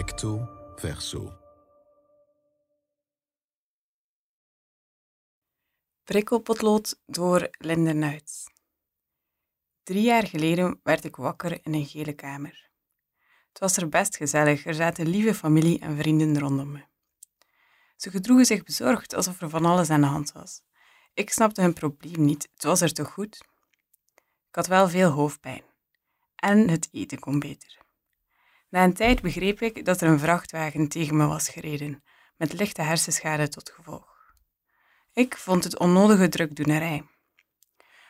Recto verso. Prikkelpotlood door Linde Nuits. Drie jaar geleden werd ik wakker in een gele kamer. Het was er best gezellig, er zaten lieve familie en vrienden rondom me. Ze gedroegen zich bezorgd, alsof er van alles aan de hand was. Ik snapte hun probleem niet, het was er toch goed? Ik had wel veel hoofdpijn. En het eten kon beter. Na een tijd begreep ik dat er een vrachtwagen tegen me was gereden, met lichte hersenschade tot gevolg. Ik vond het onnodige drukdoenerij.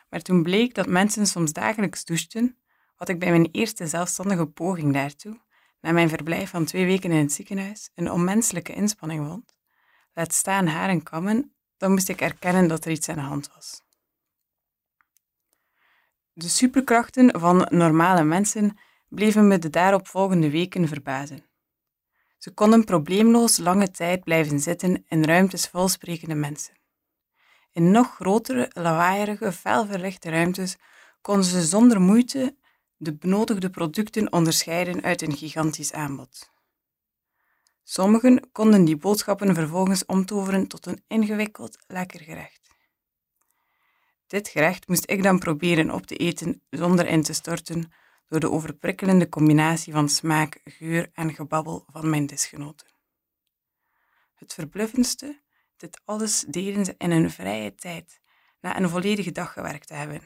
Maar toen bleek dat mensen soms dagelijks douchten, wat ik bij mijn eerste zelfstandige poging daartoe, na mijn verblijf van twee weken in het ziekenhuis, een onmenselijke inspanning vond, laat staan haren kammen, dan moest ik erkennen dat er iets aan de hand was. De superkrachten van normale mensen bleven me de daaropvolgende weken verbazen. Ze konden probleemloos lange tijd blijven zitten in ruimtes vol sprekende mensen. In nog grotere, lawaaierige, felverlichte ruimtes konden ze zonder moeite de benodigde producten onderscheiden uit een gigantisch aanbod. Sommigen konden die boodschappen vervolgens omtoveren tot een ingewikkeld, lekker gerecht. Dit gerecht moest ik dan proberen op te eten zonder in te storten door de overprikkelende combinatie van smaak, geur en gebabbel van mijn disgenoten. Het verbluffendste, dit alles deden ze in een vrije tijd, na een volledige dag gewerkt te hebben.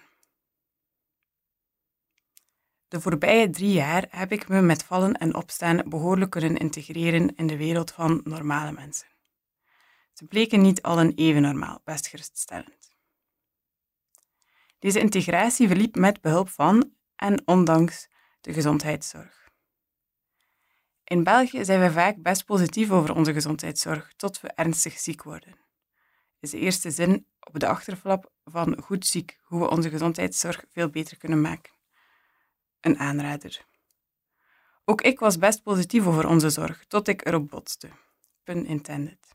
De voorbije drie jaar heb ik me met vallen en opstaan behoorlijk kunnen integreren in de wereld van normale mensen. Ze bleken niet allen even normaal, best geruststellend. Deze integratie verliep met behulp van en ondanks de gezondheidszorg. In België zijn we vaak best positief over onze gezondheidszorg tot we ernstig ziek worden. Is de eerste zin op de achterflap van Goed ziek, hoe we onze gezondheidszorg veel beter kunnen maken. Een aanrader. Ook ik was best positief over onze zorg, tot ik erop botste. Pun intended.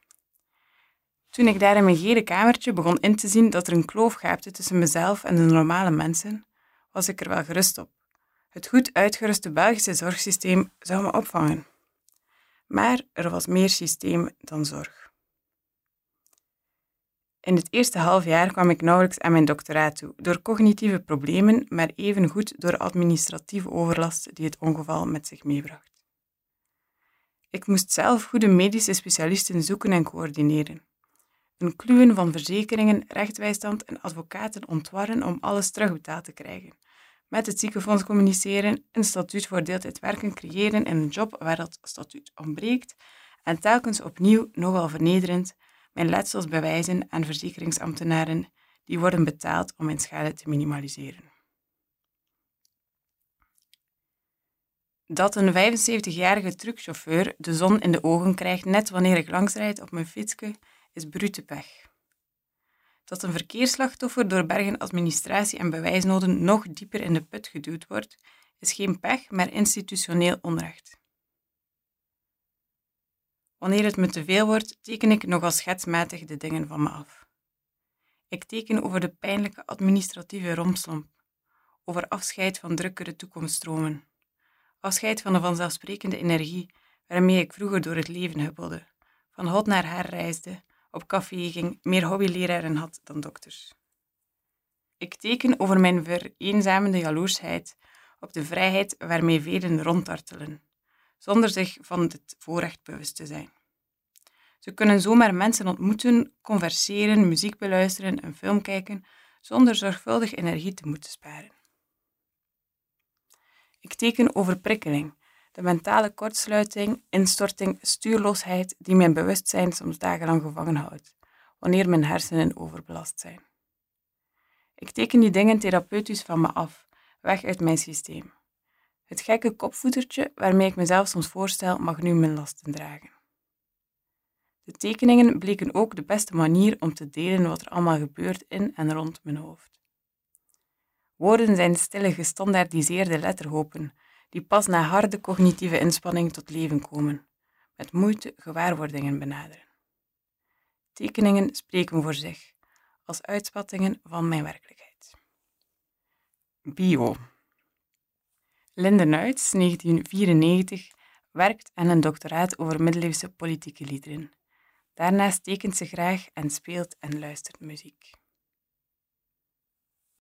Toen ik daar in mijn gele kamertje begon in te zien dat er een kloof gaapte tussen mezelf en de normale mensen, was ik er wel gerust op. Het goed uitgeruste Belgische zorgsysteem zou me opvangen. Maar er was meer systeem dan zorg. In het eerste half jaar kwam ik nauwelijks aan mijn doctoraat toe, door cognitieve problemen, maar evengoed door administratieve overlast die het ongeval met zich meebracht. Ik moest zelf goede medische specialisten zoeken en coördineren. Een kluwen van verzekeringen, rechtsbijstand en advocaten ontwarren om alles terugbetaald te krijgen. Met het ziekenfonds communiceren, een statuut voor deeltijd werken creëren in een job waar dat statuut ontbreekt en telkens opnieuw, nogal vernederend, mijn letsels bewijzen aan verzekeringsambtenaren die worden betaald om mijn schade te minimaliseren. Dat een 75-jarige truckchauffeur de zon in de ogen krijgt net wanneer ik langsrijd op mijn fietsje, is brute pech. Dat een verkeersslachtoffer door bergen administratie en bewijsnoden nog dieper in de put geduwd wordt, is geen pech, maar institutioneel onrecht. Wanneer het me te veel wordt, teken ik nogal schetsmatig de dingen van me af. Ik teken over de pijnlijke administratieve rompslomp, over afscheid van drukkere toekomststromen, afscheid van de vanzelfsprekende energie waarmee ik vroeger door het leven huppelde, van hot naar haar reisde, op café ging, meer hobbyleraren had dan dokters. Ik teken over mijn vereenzamende jaloersheid op de vrijheid waarmee velen ronddartelen, zonder zich van dit voorrecht bewust te zijn. Ze kunnen zomaar mensen ontmoeten, converseren, muziek beluisteren, een film kijken, zonder zorgvuldig energie te moeten sparen. Ik teken over prikkeling, de mentale kortsluiting, instorting, stuurloosheid die mijn bewustzijn soms dagenlang gevangen houdt, wanneer mijn hersenen overbelast zijn. Ik teken die dingen therapeutisch van me af, weg uit mijn systeem. Het gekke kopvoetertje waarmee ik mezelf soms voorstel, mag nu mijn lasten dragen. De tekeningen bleken ook de beste manier om te delen wat er allemaal gebeurt in en rond mijn hoofd. Woorden zijn stille gestandaardiseerde letterhopen die pas na harde cognitieve inspanning tot leven komen, met moeite gewaarwordingen benaderen. Tekeningen spreken voor zich, als uitspattingen van mijn werkelijkheid. Bio. Linde Nuits, 1994, werkt aan een doctoraat over middeleeuwse politieke liederen. Daarnaast tekent ze graag en speelt en luistert muziek.